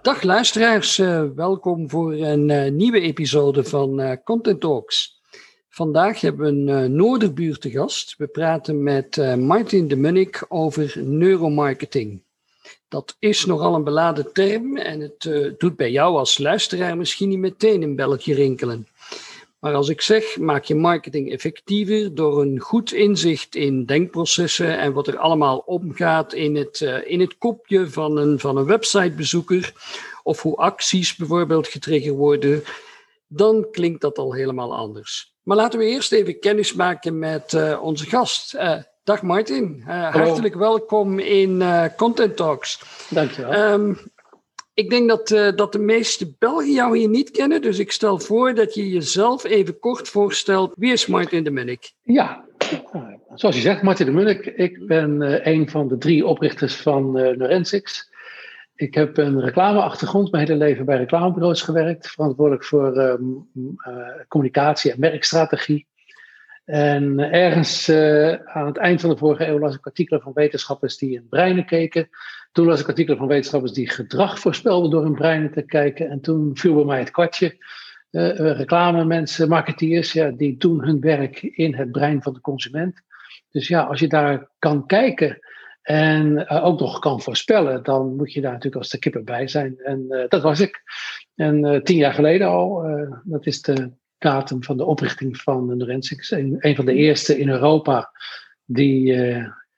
Dag luisteraars, uh, welkom voor een uh, nieuwe episode van uh, Content Talks. Vandaag hebben we een Noorderbuur te gast. We praten met Martin de Munnik over neuromarketing. Dat is nogal een beladen term en het doet bij jou als luisteraar misschien niet meteen een belletje rinkelen. Maar als ik zeg, maak je marketing effectiever door een goed inzicht in denkprocessen en wat er allemaal omgaat in het, uh, in het kopje van een, van een websitebezoeker, of hoe acties bijvoorbeeld getriggerd worden, dan klinkt dat al helemaal anders. Maar laten we eerst even kennis maken met uh, onze gast. Uh, dag Martin, hartelijk welkom in Content Talks. Dankjewel. Um, ik denk dat, uh, dat de meeste Belgen jou hier niet kennen, dus ik stel voor dat je jezelf even kort voorstelt. Wie is Martin de Munnik? Ja, zoals je zegt, Martin de Munnik. Ik ben uh, een van de drie oprichters van uh, Neurensics. Ik heb een reclameachtergrond, mijn hele leven bij reclamebureaus gewerkt, verantwoordelijk voor um, communicatie en merkstrategie. En ergens aan het eind van de vorige eeuw las ik artikelen van wetenschappers die in breinen keken. Toen las ik artikelen van wetenschappers die gedrag voorspelden door hun brein te kijken. En toen viel bij mij het kwartje. Uh, reclame mensen, marketeers, ja, die doen hun werk in het brein van de consument. Dus ja, als je daar kan kijken en ook nog kan voorspellen, dan moet je daar natuurlijk als de kippen bij zijn. En dat was ik. En tien jaar geleden al, dat is de datum van de oprichting van de Neurensics. Een, een van de eerste in Europa die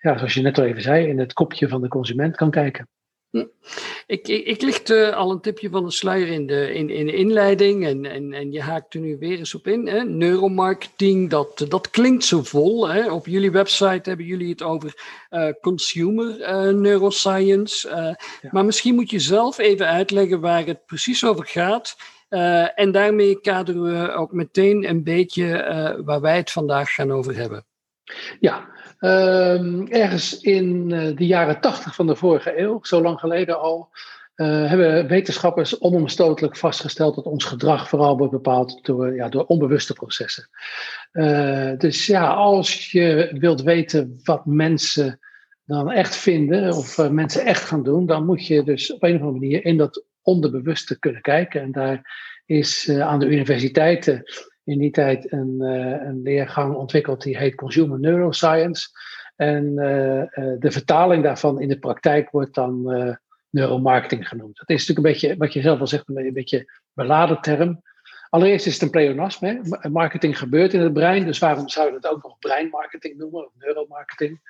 ja, zoals je net al even zei, in het kopje van de consument kan kijken. Hm. Ik, ik, ik licht al een tipje van de sluier in de, in, in de inleiding en, en, en je haakt er nu weer eens op in. Hè? Neuromarketing, dat, dat klinkt zo vol. Hè? Op jullie website hebben jullie het over uh, consumer uh, neuroscience. Ja. Maar misschien moet je zelf even uitleggen waar het precies over gaat. En daarmee kaderen we ook meteen een beetje waar wij het vandaag gaan over hebben. Ja, Uh, ergens in uh, de jaren tachtig van de vorige eeuw, zo lang geleden al, hebben wetenschappers onomstotelijk vastgesteld dat ons gedrag vooral wordt bepaald door, ja, door onbewuste processen. Dus ja, als je wilt weten wat mensen dan echt vinden of mensen echt gaan doen, dan moet je dus op een of andere manier in dat onderbewuste kunnen kijken. En daar is aan de universiteiten in die tijd een, uh, een leergang ontwikkeld die heet Consumer Neuroscience. En uh, de vertaling daarvan in de praktijk wordt dan neuromarketing genoemd. Dat is natuurlijk een beetje, wat je zelf al zegt, een beetje beladen term. Allereerst is het een pleonasme. Marketing gebeurt in het brein, dus waarom zou je het ook nog breinmarketing noemen of neuromarketing?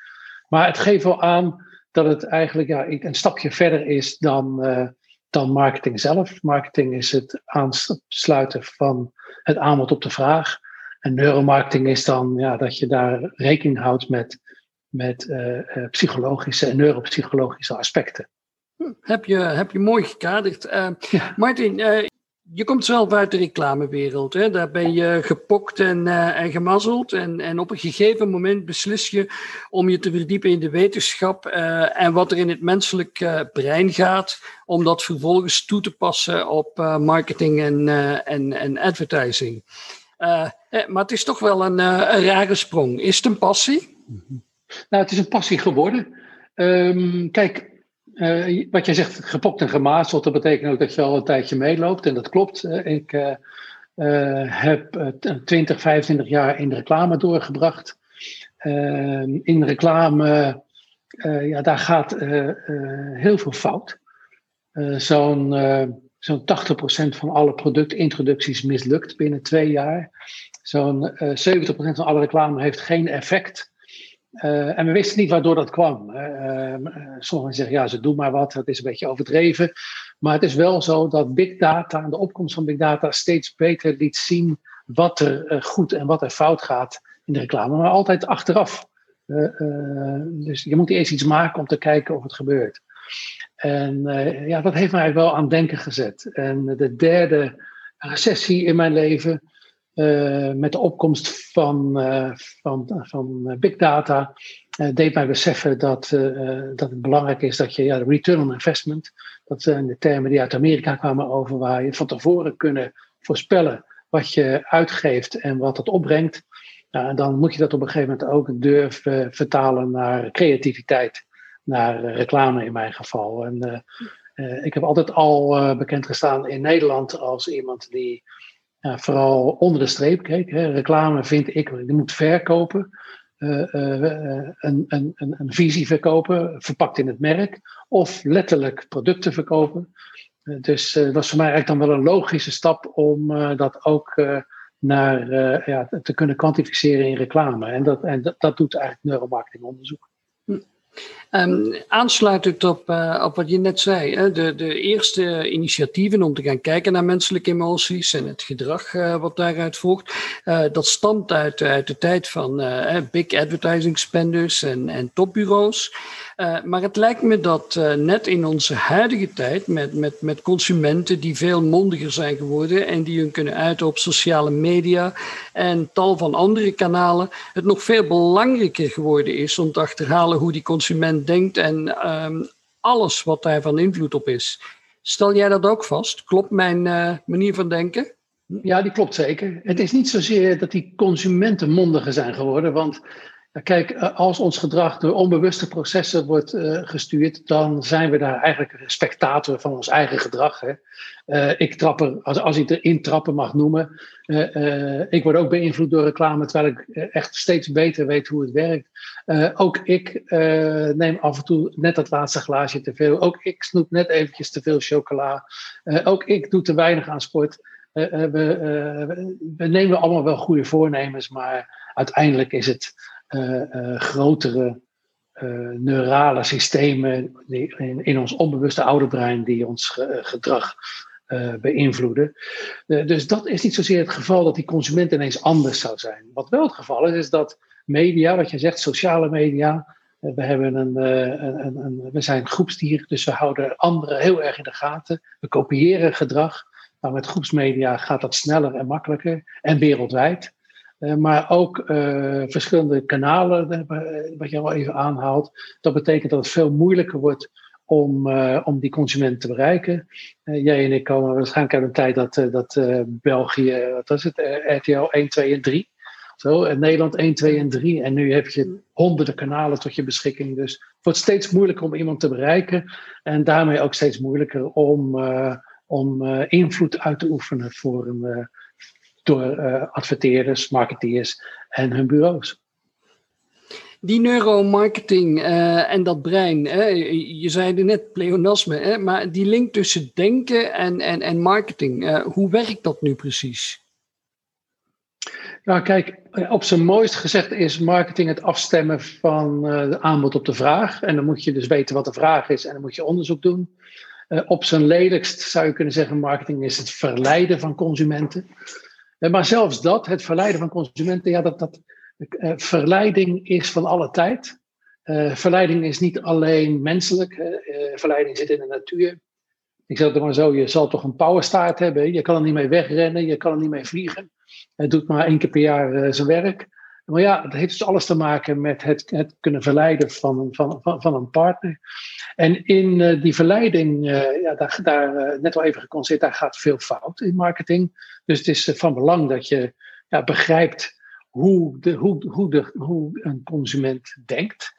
Maar het geeft wel aan dat het eigenlijk ja, een stapje verder is dan, dan marketing zelf. Marketing is het aansluiten van het aanbod op de vraag. En neuromarketing is dan ja, dat je daar rekening houdt met, met uh, uh, psychologische en neuropsychologische aspecten. Hm, heb je, heb je mooi gekaderd. Uh, ja. Martin, je komt zelf uit de reclamewereld. Hè? Daar ben je gepokt en, uh, en gemazzeld. En, en op een gegeven moment beslis je om je te verdiepen in de wetenschap uh, en wat er in het menselijk uh, brein gaat, om dat vervolgens toe te passen op marketing en, en, en advertising. maar het is toch wel een, een rare sprong. Is het een passie? Nou, het is een passie geworden. Um, kijk, uh, wat jij zegt, gepokt en gemazeld, dat betekent ook dat je al een tijdje meeloopt. En dat klopt. Uh, ik uh, heb 20, 25 jaar in de reclame doorgebracht. Ehm, in reclame, ja, daar gaat heel veel fout. Zo'n zo'n 80% van alle productintroducties mislukt binnen twee jaar. Zo'n 70% van alle reclame heeft geen effect. Uh, en we wisten niet waardoor dat kwam. Uh, sommigen zeggen, ja, ze doen maar wat, dat is een beetje overdreven. Maar het is wel zo dat big data en de opkomst van big data steeds beter liet zien wat er goed en wat er fout gaat in de reclame. Maar altijd achteraf. dus je moet eerst iets maken om te kijken of het gebeurt. En ja, dat heeft mij wel aan denken gezet. En de derde recessie in mijn leven met de opkomst van, van, van big data deed mij beseffen dat, dat het belangrijk is dat je ja, return on investment, dat zijn de termen die uit Amerika kwamen overwaaien, van tevoren kunnen voorspellen wat je uitgeeft en wat het opbrengt. en dan moet je dat op een gegeven moment ook durven vertalen naar creativiteit, naar reclame in mijn geval. En ik heb altijd al bekend gestaan in Nederland als iemand die uh, vooral onder de streep keek. Hè. Reclame vind ik, je moet verkopen. Een, een, een, een, visie verkopen, verpakt in het merk. Of letterlijk producten verkopen. dus dat was voor mij eigenlijk dan wel een logische stap om dat ook naar, ja, te kunnen kwantificeren in reclame. En dat, en dat, dat doet eigenlijk neuromarketingonderzoek. Um, aansluitend op, uh, op wat je net zei, hè, de, de eerste initiatieven om te gaan kijken naar menselijke emoties en het gedrag uh, wat daaruit volgt, uh, dat stamt uit, uit de tijd van big advertising spenders en, en topbureaus. Maar het lijkt me dat net in onze huidige tijd, met, met, met consumenten die veel mondiger zijn geworden en die hun kunnen uiten op sociale media en tal van andere kanalen, het nog veel belangrijker geworden is om te achterhalen hoe die consument denkt en um, alles wat daar van invloed op is. Stel jij dat ook vast? Klopt mijn uh, manier van denken? Ja, die klopt zeker. Het is niet zozeer dat die consumenten mondiger zijn geworden, want Kijk, eh, als ons gedrag door onbewuste processen wordt uh, gestuurd, dan zijn we daar eigenlijk spectator van ons eigen gedrag. Hè. Uh, ik trap er, als, als ik er intrappen mag noemen, ik word ook beïnvloed door reclame, terwijl ik echt steeds beter weet hoe het werkt. ook ik neem af en toe net dat laatste glaasje te veel. Ook ik snoep net eventjes te veel chocola. ook ik doe te weinig aan sport. we, we nemen allemaal wel goede voornemens, maar uiteindelijk is het eh, eh, grotere eh, neurale systemen in, in, ons onbewuste oude brein die ons gedrag beïnvloeden. dus dat is niet zozeer het geval dat die consument ineens anders zou zijn. Wat wel het geval is, is dat media, wat je zegt, sociale media, we, hebben een, een, een, we zijn groepsdieren, dus we houden anderen heel erg in de gaten. We kopiëren gedrag. Maar met groepsmedia gaat dat sneller en makkelijker en wereldwijd. Eh, maar ook uh, verschillende kanalen, eh, wat je al even aanhaalt. Dat betekent dat het veel moeilijker wordt om, uh, om die consument te bereiken. jij en ik komen waarschijnlijk uit een tijd dat, dat België, wat was het, RTL 1, 2 en 3. Zo, en Nederland 1, 2 en 3. En nu heb je honderden kanalen tot je beschikking. Dus het wordt steeds moeilijker om iemand te bereiken. En daarmee ook steeds moeilijker om, om invloed uit te oefenen voor een door uh, adverteerders, marketeers en hun bureaus. Die neuromarketing uh, en dat brein, hè, je zei er net pleonasme, hè, maar die link tussen denken en, en, en marketing, uh, hoe werkt dat nu precies? Nou, kijk, op zijn mooist gezegd is marketing het afstemmen van de aanbod op de vraag. En dan moet je dus weten wat de vraag is en dan moet je onderzoek doen. op zijn lelijkst zou je kunnen zeggen, marketing is het verleiden van consumenten. Eh, maar zelfs dat, het verleiden van consumenten, ja, dat, dat uh, verleiding is van alle tijd. Uh, verleiding is niet alleen menselijk, verleiding zit in de natuur. Ik zeg het maar zo, je zal toch een powerstaart hebben. Je kan er niet mee wegrennen, je kan er niet mee vliegen. Het doet maar één keer per jaar zijn werk. Maar ja, dat heeft dus alles te maken met het, het kunnen verleiden van van, van, van een partner. En in uh, die verleiding, uh, ja, daar, daar uh, net al even geconstateerd, daar gaat veel fout in marketing. Dus het is van belang dat je ja, begrijpt hoe, de, hoe, hoe, de, hoe een consument denkt.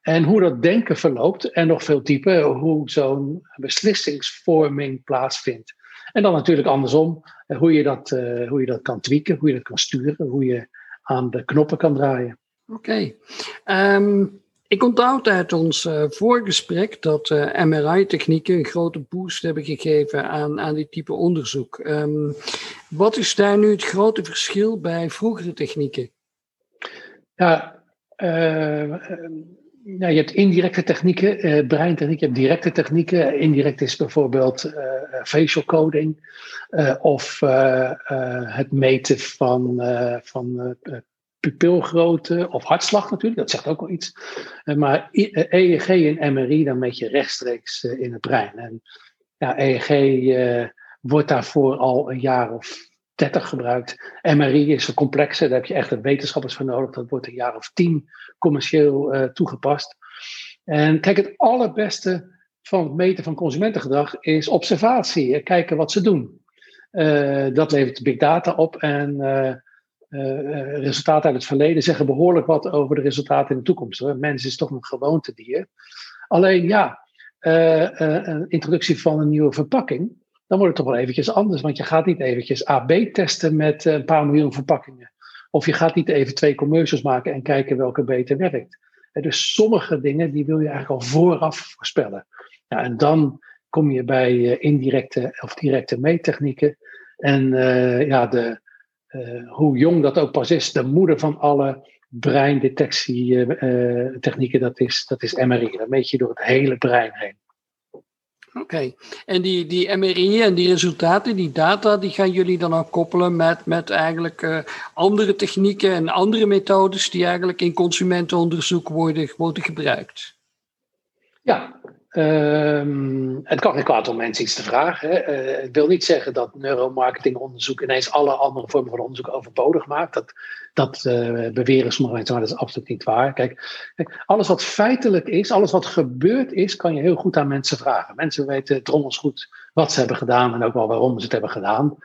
En hoe dat denken verloopt. En nog veel dieper, hoe zo'n beslissingsvorming plaatsvindt. En dan natuurlijk andersom, hoe je, dat, hoe je dat kan tweaken, hoe je dat kan sturen, hoe je aan de knoppen kan draaien. Oké. Okay. Ehm, ik onthoud uit ons uh, voorgesprek dat uh, eh, MRI-technieken een grote boost hebben gegeven aan, aan dit type onderzoek. Um, wat is daar nu het grote verschil bij vroegere technieken? Ja, uh, ja je hebt indirecte technieken, breintechniek, je hebt directe technieken. Indirect is bijvoorbeeld facial coding of het meten van, van pupilgrootte of hartslag natuurlijk, dat zegt ook wel iets. Eh, maar EEG eh, en MRI, dan meet je rechtstreeks eh, in het brein. En ja, EEG wordt daarvoor al een jaar of 30 gebruikt. MRI is complexer, daar heb je echt wetenschappers voor nodig. Dat wordt een jaar of tien commercieel uh, toegepast. En kijk, het allerbeste van het meten van consumentengedrag is observatie. Kijken wat ze doen. Uh, dat levert big data op en uh, resultaten uit het verleden zeggen behoorlijk wat over de resultaten in de toekomst. Een mens is toch een gewoontedier. Alleen ja, een introductie van een nieuwe verpakking, dan wordt het toch wel eventjes anders. Want je gaat niet eventjes AB testen met een paar miljoen verpakkingen. Of je gaat niet even twee commercials maken en kijken welke beter werkt. Dus sommige dingen die wil je eigenlijk al vooraf voorspellen. Ja, en dan kom je bij indirecte of directe meettechnieken. En uh, ja, de, hoe jong dat ook pas is, de moeder van alle breindetectietechnieken, dat, is, dat is MRI. Dan meet je door het hele brein heen. Oké, en die, die MRI en die resultaten, die data, die gaan jullie dan ook koppelen met, met eigenlijk uh, andere technieken en andere methodes die eigenlijk in consumentenonderzoek worden, worden gebruikt? Ja, Um, het kan geen kwaad om mensen iets te vragen. Hè. Uh, het wil niet zeggen dat neuromarketingonderzoek ineens alle andere vormen van onderzoek overbodig maakt. Dat, dat uh, beweren sommige mensen, maar dat is absoluut niet waar. Kijk, kijk, alles wat feitelijk is, alles wat gebeurd is, kan je heel goed aan mensen vragen. Mensen weten drommels goed wat ze hebben gedaan en ook wel waarom ze het hebben gedaan.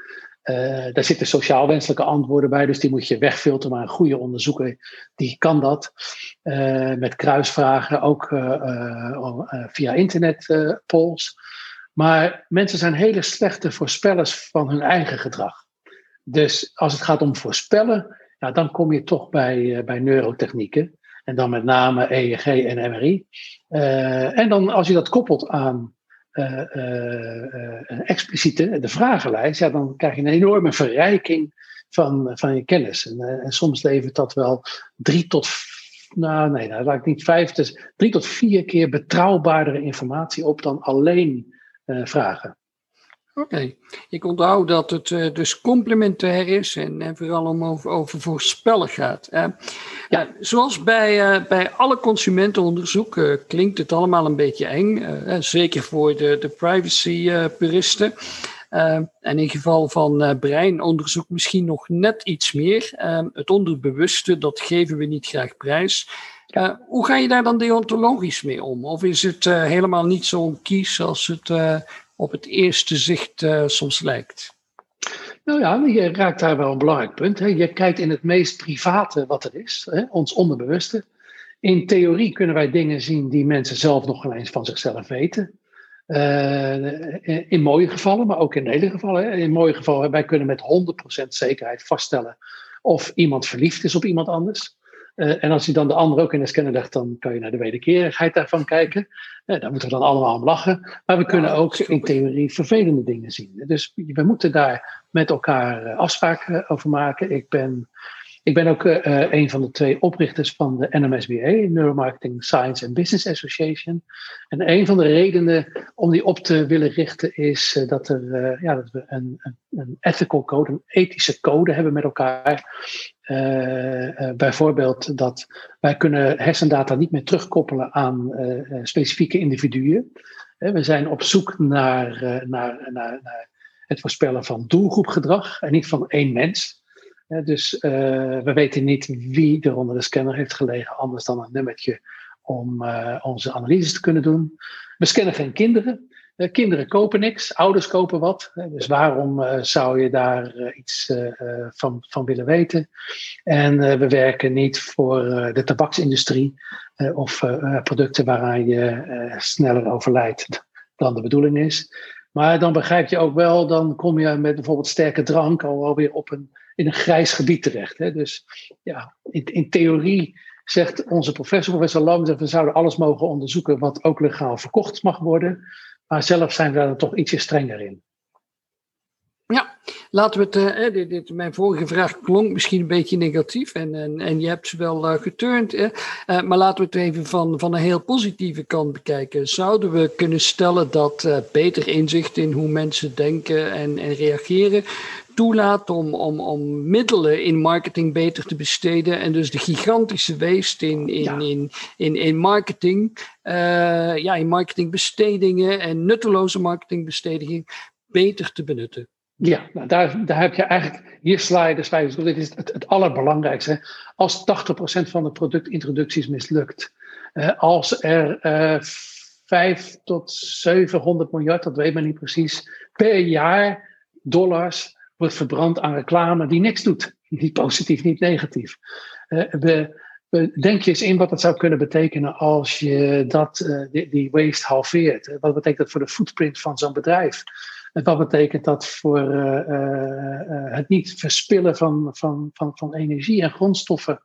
Uh, daar zitten sociaal wenselijke antwoorden bij, dus die moet je wegfilteren. Maar een goede onderzoeker, die kan dat. Uh, met kruisvragen, ook uh, via internet polls. Maar mensen zijn hele slechte voorspellers van hun eigen gedrag. Dus als het gaat om voorspellen, dan kom je toch bij, bij neurotechnieken. En dan met name EEG en MRI. en dan als je dat koppelt aan een expliciete, de vragenlijst, ja, dan krijg je een enorme verrijking van, van je kennis. En, en soms levert dat wel drie tot, nou nee, dat laat niet vijf, dus drie tot vier keer betrouwbaardere informatie op dan alleen vragen. Oké, ik onthoud dat het uh, dus complementair is en, en vooral om over, over voorspellen gaat. Ja. Uh, zoals bij, bij alle consumentenonderzoek klinkt het allemaal een beetje eng, zeker voor de, de privacy-puristen. en in geval van breinonderzoek misschien nog net iets meer. het onderbewuste, dat geven we niet graag prijs. hoe ga je daar dan deontologisch mee om? Of is het helemaal niet zo'n kies als het op het eerste zicht uh, soms lijkt. Nou ja, je raakt daar wel een belangrijk punt. Hè. Je kijkt in het meest private wat er is, hè, ons onderbewuste. In theorie kunnen wij dingen zien die mensen zelf nog geen eens van zichzelf weten. Uh, in mooie gevallen, maar ook in hele gevallen. Hè. In mooie gevallen, wij kunnen met 100% zekerheid vaststellen of iemand verliefd is op iemand anders. Uh, en als je dan de ander ook in de scanner legt, dan kan je naar de wederkerigheid daarvan kijken. Uh, daar moeten we dan allemaal om lachen. Maar we kunnen ook in theorie vervelende dingen zien. Dus we moeten daar met elkaar uh, afspraken over maken. Ik ben ik ben ook uh, een van de twee oprichters van de NMSBA, Neuromarketing Science and Business Association. En een van de redenen om die op te willen richten is dat, er, ja, dat we een, een, ethical code, een ethische code hebben met elkaar. Bijvoorbeeld dat wij kunnen hersendata niet meer terugkoppelen aan specifieke individuen. we zijn op zoek naar, naar, naar, naar het voorspellen van doelgroepgedrag en niet van één mens dus we weten niet wie er onder de scanner heeft gelegen, anders dan een nummertje om onze analyses te kunnen doen. We scannen geen kinderen. Uh, kinderen kopen niks, ouders kopen wat. dus waarom zou je daar iets van, van willen weten? En we werken niet voor de tabaksindustrie of producten waaraan je sneller overlijdt dan de bedoeling is. Maar dan begrijp je ook wel, dan kom je met bijvoorbeeld sterke drank alweer op een in een grijs gebied terecht. Hè? Dus ja, in, in theorie zegt onze professor, professor Lam, dat we zouden alles mogen onderzoeken wat ook legaal verkocht mag worden. Maar zelf zijn we daar toch ietsje strenger in. Ja, laten we het. Uh, dit, dit, mijn vorige vraag klonk misschien een beetje negatief en, en, je hebt ze wel uh, geturnd. Uh, maar laten we het even van, van een heel positieve kant bekijken. Zouden we kunnen stellen dat beter inzicht in hoe mensen denken en, en reageren toelaat om, om, om middelen in marketing beter te besteden. En dus de gigantische weest in, in, in, in, in marketing, uh, ja, in marketingbestedingen en nutteloze marketingbestedingen beter te benutten. Ja, nou daar, daar heb je eigenlijk, hier sla je de spijkers Dit is het, het allerbelangrijkste. Als 80% van de productintroducties mislukt, als er uh, 5 tot 700 miljard, dat weet men niet precies, per jaar dollars wordt verbrand aan reclame die niks doet. Niet positief, niet negatief. Uh, we, Denk je eens in wat dat zou kunnen betekenen als je dat, uh, die, waste halveert? Wat betekent dat voor de footprint van zo'n bedrijf? En wat betekent dat voor het niet verspillen van, van, van, van energie en grondstoffen?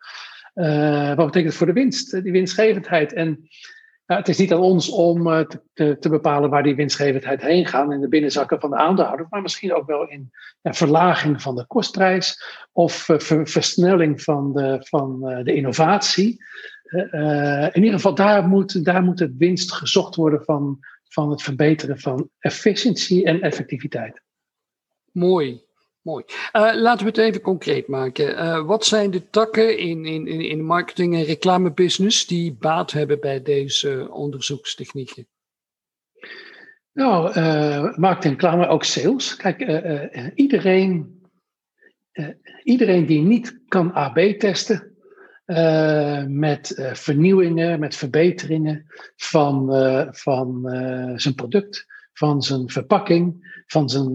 wat betekent het voor de winst, die winstgevendheid? En nou, het is niet aan ons om uh, te, te, bepalen waar die winstgevendheid heen gaat in de binnenzakken van de aandeelhouder, maar misschien ook wel in verlaging van de kostprijs of uh, versnelling van de, van, uh, de innovatie. in ieder geval, daar moet, daar moet het winst gezocht worden van, van het verbeteren van efficiëntie en effectiviteit. Mooi. Mooi. Uh, laten we het even concreet maken. Uh, wat zijn de takken in, in, in marketing- en reclamebusiness die baat hebben bij deze onderzoekstechnieken? Nou, uh, marketing, reclame, ook sales. Kijk, iedereen, iedereen die niet kan AB testen met vernieuwingen, met verbeteringen van, van zijn product, van zijn verpakking, van zijn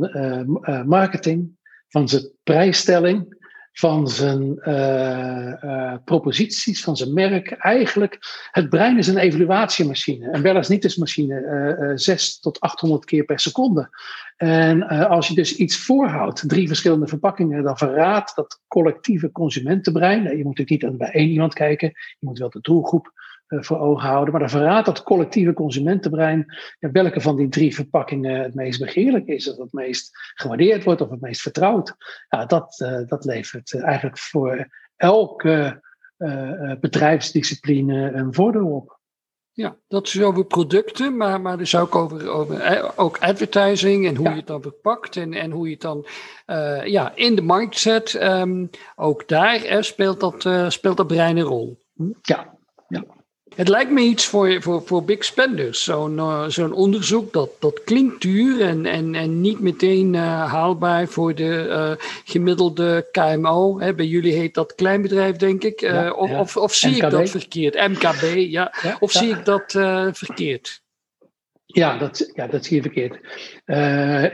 marketing, van zijn prijsstelling, van zijn uh, uh, proposities, van zijn merk. Eigenlijk, het brein is een evaluatiemachine. En wel eens niet eens machine, uh, 6 tot 800 keer per seconde. En als je dus iets voorhoudt, drie verschillende verpakkingen, dan verraadt dat collectieve consumentenbrein. Je moet natuurlijk niet bij één iemand kijken, je moet wel de doelgroep eh, voor ogen houden. Maar dan verraadt dat collectieve consumentenbrein welke van die drie verpakkingen het meest begeerlijk is, of het meest gewaardeerd wordt, of het meest vertrouwd. Ja, dat, uh, dat levert eh, eigenlijk voor elke uh, bedrijfsdiscipline een voordeel op. Ja, dat is over producten, maar, maar dus ook over, over ook advertising en hoe je het dan verpakt en, en hoe je het dan uh, ja, in de markt zet. Um, ook daar speelt, dat, speelt dat brein een rol. Ja, ja. Het lijkt me iets voor, voor, voor big spenders. Zo'n uh, zo'n onderzoek, dat, dat klinkt duur en, en, en niet meteen uh, haalbaar voor de uh, gemiddelde KMO. Hè, bij jullie heet dat kleinbedrijf, denk ik. Ja, of, ja. of, of, zie MKB. ik dat verkeerd? MKB, ja. ja of zie ik dat verkeerd? Ja dat, ja, dat zie je verkeerd.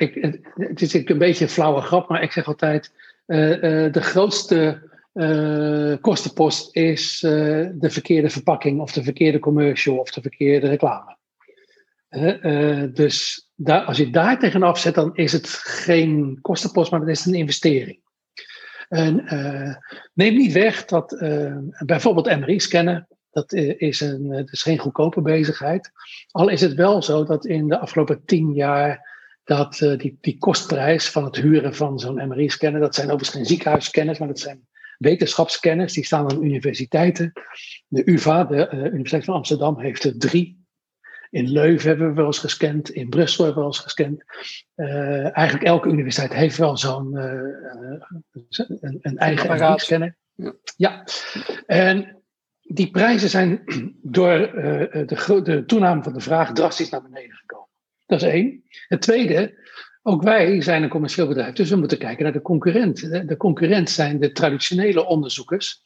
ik, het is een beetje een flauwe grap, maar ik zeg altijd: de grootste uh, kostenpost is uh, de verkeerde verpakking of de verkeerde commercial of de verkeerde reclame. Uh, dus daar, als je daar tegenaf zet, dan is het geen kostenpost, maar dan is een investering. En, neem niet weg dat bijvoorbeeld MRI-scannen, dat is, een, dat is geen goedkope bezigheid. Al is het wel zo dat in de afgelopen tien jaar dat die, die kostprijs van het huren van zo'n MRI-scanner, dat zijn overigens geen ziekenhuisscanners, maar dat zijn wetenschapskennis, die staan aan universiteiten. De UvA, de uh, Universiteit van Amsterdam, heeft er drie. In Leuven hebben we wel eens gescand, in Brussel hebben we wel eens gescand. Uh, eigenlijk elke universiteit heeft wel zo'n uh, een, een, eigen scanner. Ja. ja. En die prijzen zijn door de, de toename van de vraag drastisch naar beneden gekomen. Dat is één. Het tweede, ook wij zijn een commercieel bedrijf, dus we moeten kijken naar de concurrent. De concurrent zijn de traditionele onderzoekers,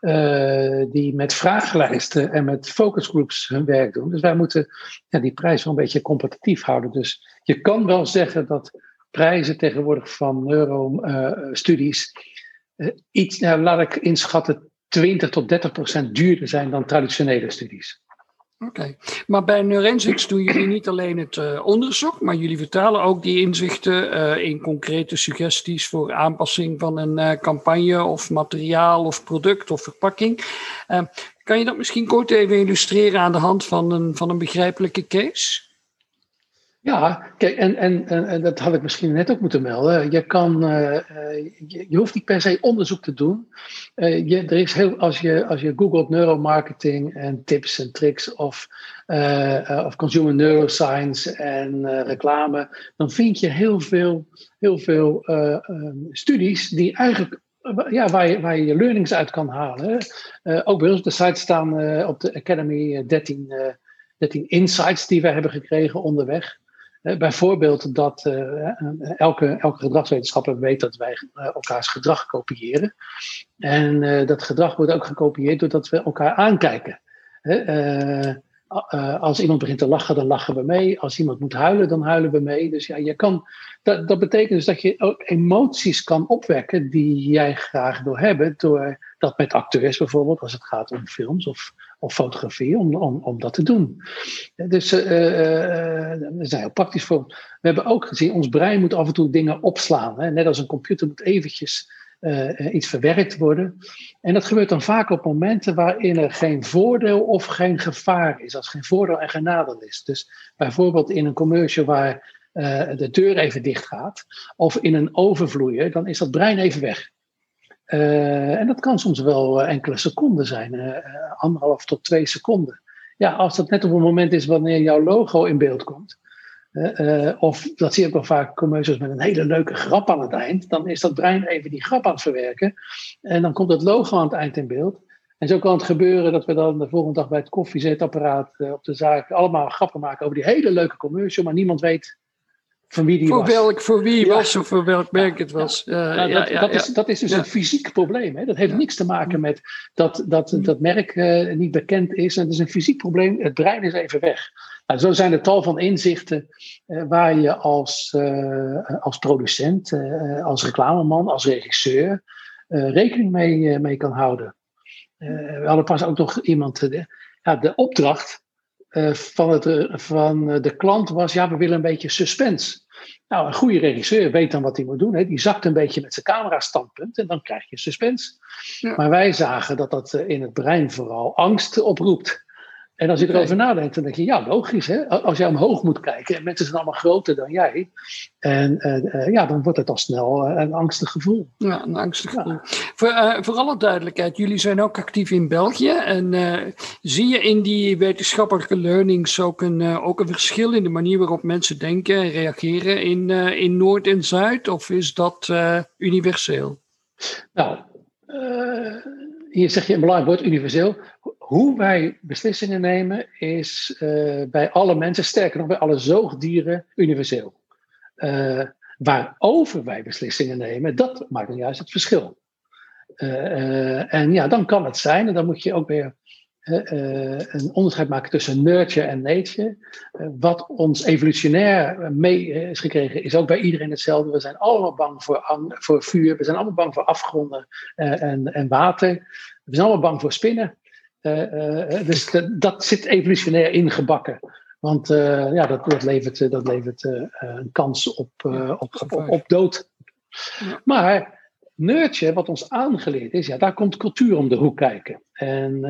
uh, die met vragenlijsten en met focusgroups hun werk doen. Dus wij moeten ja, die prijs wel een beetje competitief houden. Dus je kan wel zeggen dat prijzen tegenwoordig van neurostudies uh, iets, nou, laat ik inschatten, 20 tot 30 procent duurder zijn dan traditionele studies. Oké, maar bij Neurensics doen jullie niet alleen het uh, onderzoek, maar jullie vertalen ook die inzichten uh, in concrete suggesties voor aanpassing van een uh, campagne of materiaal of product of verpakking. kan je dat misschien kort even illustreren aan de hand van een, van een begrijpelijke case? Ja, kijk, en, en, en, dat had ik misschien net ook moeten melden. Je, kan, uh, je, je, hoeft niet per se onderzoek te doen. Uh, je, er is heel, als, je, als je googelt neuromarketing en tips en tricks of, of consumer neuroscience en reclame, dan vind je heel veel, heel veel um, studies die eigenlijk ja, waar, je, waar je je learnings uit kan halen. ook bij ons op de site staan op de Academy 13, 13 insights die we hebben gekregen onderweg. Bijvoorbeeld dat elke, elke gedragswetenschapper weet dat wij elkaars gedrag kopiëren. En dat gedrag wordt ook gekopieerd doordat we elkaar aankijken. Als iemand begint te lachen, dan lachen we mee. Als iemand moet huilen, dan huilen we mee. Dus ja, je kan, dat, dat betekent dus dat je ook emoties kan opwekken die jij graag wil hebben. Door dat met acteurs bijvoorbeeld, als het gaat om films of, of fotografie, om, om, om dat te doen. Dus uh, uh, dat is heel praktisch voor. We hebben ook gezien, ons brein moet af en toe dingen opslaan. Hè? Net als een computer moet eventjes uh, iets verwerkt worden. En dat gebeurt dan vaak op momenten waarin er geen voordeel of geen gevaar is. Als geen voordeel en geen nadeel is. Dus bijvoorbeeld in een commercial waar uh, de deur even dicht gaat. Of in een overvloeier, dan is dat brein even weg. Uh, en dat kan soms wel enkele seconden zijn. anderhalf tot twee seconden. Ja, als dat net op het moment is wanneer jouw logo in beeld komt of dat zie ik wel vaak commercials met een hele leuke grap aan het eind. Dan is dat brein even die grap aan het verwerken. En dan komt het logo aan het eind in beeld. En zo kan het gebeuren dat we dan de volgende dag bij het koffiezetapparaat op de zaak allemaal grappen maken over die hele leuke commercial, maar niemand weet van wie die voor was. Welk, voor wie was of voor welk merk het was. Nou, dat, dat, is, dat is dus een fysiek probleem. Hè? Dat heeft niks te maken met dat dat, dat merk uh, niet bekend is. En het is een fysiek probleem. Het brein is even weg. Nou, zo zijn er tal van inzichten uh, waar je als, uh, als producent, als reclameman, als regisseur rekening mee, mee kan houden. we hadden pas ook nog iemand, de, ja, de opdracht van, het, van de klant was, ja, we willen een beetje suspense. Nou, een goede regisseur weet dan wat hij moet doen. Hè. Die zakt een beetje met zijn camera standpunt en dan krijg je suspense. Ja. Maar wij zagen dat dat in het brein vooral angst oproept. En als je erover nadenkt, dan denk je, ja, logisch. Hè? Als jij omhoog moet kijken en mensen zijn allemaal groter dan jij. En uh, ja, dan wordt het al snel uh, een angstig gevoel. Ja, een angstig gevoel. Voor, uh, voor alle duidelijkheid, jullie zijn ook actief in België. En zie je in die wetenschappelijke learnings ook een, ook een verschil in de manier waarop mensen denken en reageren in, in Noord en Zuid? Of is dat universeel? Nou, hier zeg je een belangrijk woord, universeel. Hoe wij beslissingen nemen is uh, bij alle mensen, sterker nog bij alle zoogdieren, universeel. Uh, waarover wij beslissingen nemen, dat maakt dan juist het verschil. Uh, en ja, dan kan het zijn, en dan moet je ook weer een onderscheid maken tussen nurture en nature. wat ons evolutionair mee is gekregen, is ook bij iedereen hetzelfde. We zijn allemaal bang voor, voor vuur, we zijn allemaal bang voor afgronden en, en water. We zijn allemaal bang voor spinnen. Uh, dus dat zit evolutionair ingebakken. Want ja, dat, dat levert, dat levert een kans op, op, op, op, dood. Maar nurture, wat ons aangeleerd is, ja, daar komt cultuur om de hoek kijken. En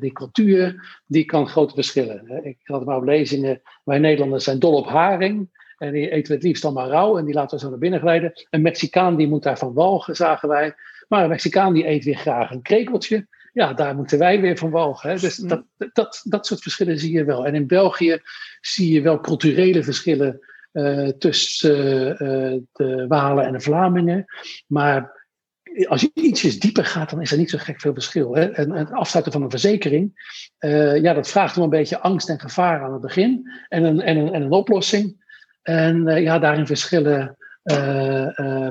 die cultuur, die kan grote verschillen. Ik had maar op lezingen, wij Nederlanders zijn dol op haring. En die eten we het liefst allemaal rauw en die laten we zo naar binnen glijden. Een Mexicaan die moet daarvan walgen, zagen wij. Maar een Mexicaan die eet weer graag een krekeltje ja, daar moeten wij weer van walgen. Hè? Dus dat, dat, dat soort verschillen zie je wel. En in België zie je wel culturele verschillen uh, tussen uh, de Walen en de Vlamingen. Maar als je ietsjes dieper gaat, dan is er niet zo gek veel verschil. Hè? En, het afsluiten van een verzekering, uh, ja, dat vraagt om een beetje angst en gevaar aan het begin. En een, en een, en een oplossing. En ja, daarin verschillen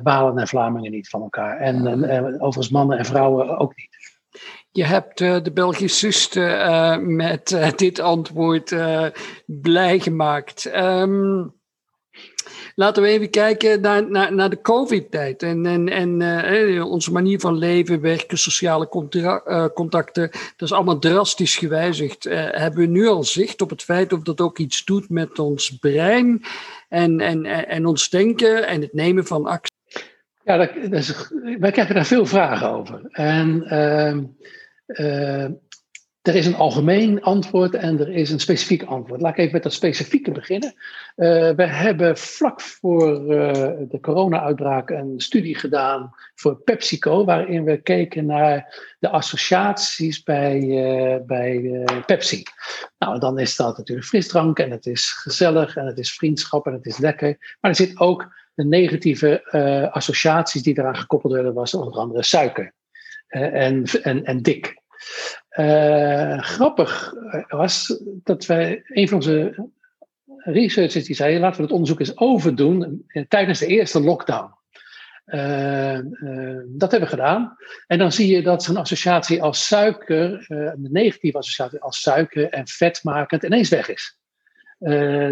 Walen en Vlamingen niet van elkaar. En, en overigens mannen en vrouwen ook niet. Je hebt uh, de Belgicisten uh, met uh, dit antwoord blij gemaakt. Um, laten we even kijken naar, naar, naar de COVID-tijd en, en, onze manier van leven, werken, sociale contacten. Dat is allemaal drastisch gewijzigd. hebben we nu al zicht op het feit of dat ook iets doet met ons brein en, en, en ons denken en het nemen van actie? Ja, dat, dat is, wij krijgen daar veel vragen over. En ehm, er is een algemeen antwoord en er is een specifiek antwoord. Laat ik even met dat specifieke beginnen. Uh, we hebben vlak voor uh, de corona-uitbraak een studie gedaan voor PepsiCo, waarin we keken naar de associaties bij, bij Pepsi. Nou, dan is dat natuurlijk frisdrank en het is gezellig en het is vriendschap en het is lekker. Maar er zit ook de negatieve associaties die eraan gekoppeld werden, was onder andere suiker en, en, en dik. Uh, grappig was dat wij, een van onze researchers die zeiden, laten we het onderzoek eens overdoen tijdens de eerste lockdown. dat hebben we gedaan. En dan zie je dat zo'n associatie als suiker, een negatieve associatie als suiker en vetmakend, ineens weg is.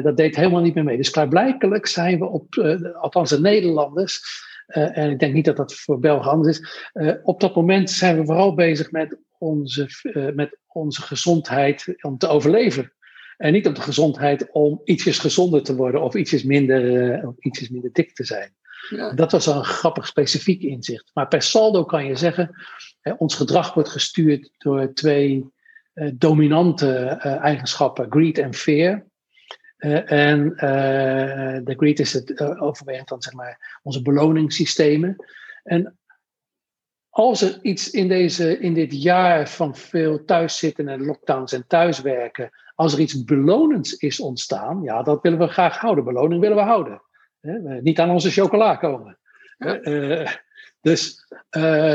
dat deed helemaal niet meer mee. Dus klaarblijkelijk zijn we op, althans de Nederlanders, en ik denk niet dat dat voor België anders is. Uh, op dat moment zijn we vooral bezig met onze, uh, met onze gezondheid om te overleven. En niet op de gezondheid om ietsjes gezonder te worden of ietsjes minder, of ietsjes minder dik te zijn. Ja. Dat was een grappig specifiek inzicht. Maar per saldo kan je zeggen, ons gedrag wordt gestuurd door twee dominante eigenschappen, greed en fear. Uh, en de greed is het uh, overwegend dan zeg maar onze beloningssystemen. En als er iets in, deze, in dit jaar van veel thuiszitten en lockdowns en thuiswerken, als er iets belonends is ontstaan, ja, dat willen we graag houden. Beloning willen we houden. niet aan onze chocola komen. dus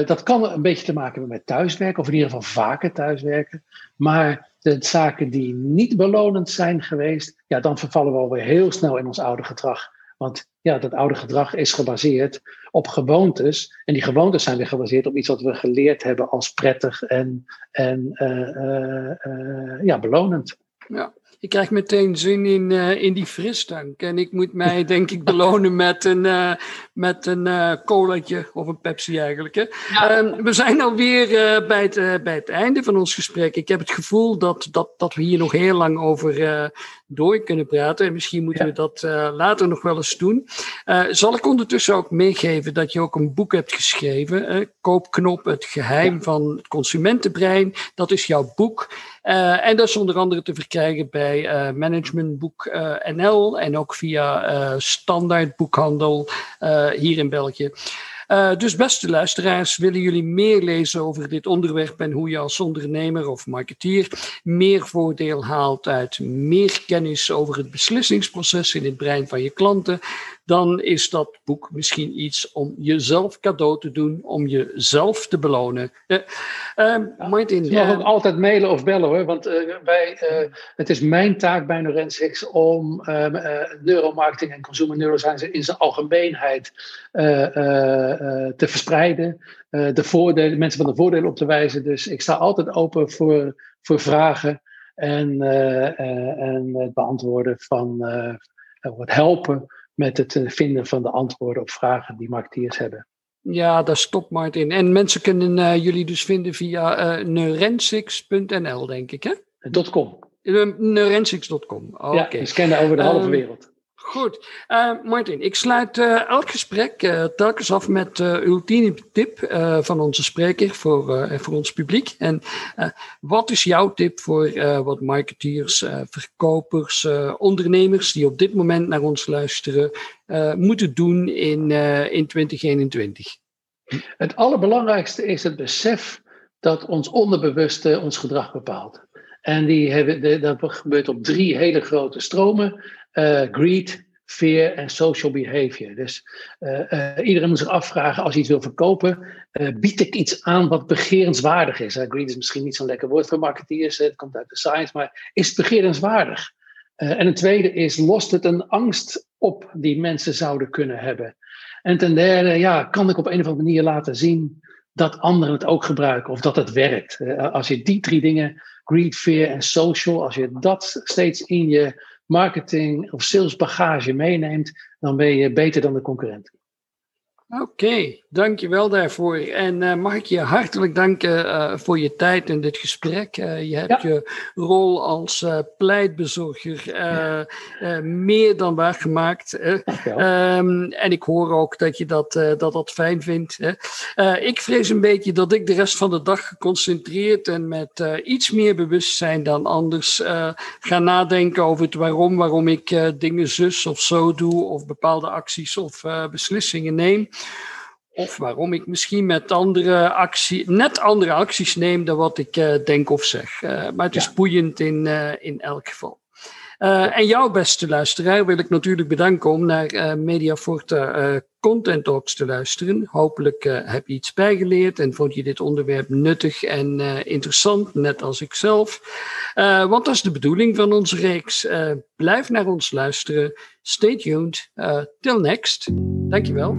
dat kan een beetje te maken hebben met thuiswerken, of in ieder geval vaker thuiswerken. Maar de zaken die niet belonend zijn geweest, ja, dan vervallen we alweer heel snel in ons oude gedrag. Want ja, dat oude gedrag is gebaseerd op gewoontes. En die gewoontes zijn weer gebaseerd op iets wat we geleerd hebben als prettig en, en uh, uh, uh, ja, belonend. Ja, ik krijg meteen zin in, uh, in die frisdrank. En ik moet mij, denk ik, belonen met een, uh, met een uh, colaatje of een Pepsi eigenlijk. Hè. Ja. Um, we zijn alweer bij, het, bij het einde van ons gesprek. Ik heb het gevoel dat, dat, dat we hier nog heel lang over door kunnen praten. En misschien moeten ja. we dat later nog wel eens doen. zal ik ondertussen ook meegeven dat je ook een boek hebt geschreven. Koopknop, het geheim ja. van het consumentenbrein. Dat is jouw boek. En dat is onder andere te verkrijgen bij uh, Managementboek uh, NL en ook via uh, standaard boekhandel hier in België. Dus beste luisteraars, willen jullie meer lezen over dit onderwerp en hoe je als ondernemer of marketeer meer voordeel haalt uit meer kennis over het beslissingsproces in het brein van je klanten, dan is dat boek misschien iets om jezelf cadeau te doen, om jezelf te belonen. Uh, uh, Martin, je mag ook altijd mailen of bellen hoor, want uh, wij, het is mijn taak bij Neurensix om neuromarketing en consumer neuroscience in zijn algemeenheid te verspreiden, de voordelen, mensen van de voordelen op te wijzen. Dus ik sta altijd open voor, voor vragen en, en het beantwoorden van het helpen met het eh, vinden van de antwoorden op vragen die marketeers hebben. Ja, daar stopt Martin. En mensen kunnen uh, jullie dus vinden via uh, neurensix.nl, denk ik, hè? .com. Uh, neurensix.com. Oh, ja, okay. we scannen over de halve ehm, wereld. Goed. Uh, Martin, ik sluit uh, elk gesprek uh, telkens af met ultieme tip van onze spreker voor, voor ons publiek. En wat is jouw tip voor wat marketeers, verkopers, ondernemers die op dit moment naar ons luisteren, moeten doen in, in 2021? Het allerbelangrijkste is het besef dat ons onderbewuste ons gedrag bepaalt. En die hebben, dat gebeurt op drie hele grote stromen uh, greed, fear en social behavior. Dus uh, uh, iedereen moet zich afvragen als je iets wil verkopen, bied ik iets aan wat begerenswaardig is? greed is misschien niet zo'n lekker woord voor marketeers, het komt uit de science, maar is het begerenswaardig? en een tweede is, lost het een angst op die mensen zouden kunnen hebben? En ten derde, ja, kan ik op een of andere manier laten zien dat anderen het ook gebruiken of dat het werkt? als je die drie dingen, greed, fear en social, als je dat steeds in je marketing of sales bagage meeneemt, dan ben je beter dan de concurrent. Oké, okay, dankjewel daarvoor. En uh, mag ik je hartelijk danken uh, voor je tijd in dit gesprek. Uh, je hebt ja. je rol als pleitbezorger meer dan waargemaakt. Um, en ik hoor ook dat je dat, dat, dat fijn vindt. ik vrees een beetje dat ik de rest van de dag geconcentreerd en met iets meer bewustzijn dan anders ga nadenken over het waarom, waarom ik dingen zus of zo doe, of bepaalde acties of beslissingen neem. Of waarom ik misschien met andere actie, net andere acties neem dan wat ik uh, denk of zeg. Uh, maar het is ja. boeiend in, uh, in elk geval. en jouw beste luisteraar wil ik natuurlijk bedanken om naar uh, Mediaforte Content Talks te luisteren. Hopelijk heb je iets bijgeleerd en vond je dit onderwerp nuttig en interessant, net als ik zelf. want dat is de bedoeling van onze reeks. blijf naar ons luisteren. Stay tuned. till next. Dankjewel.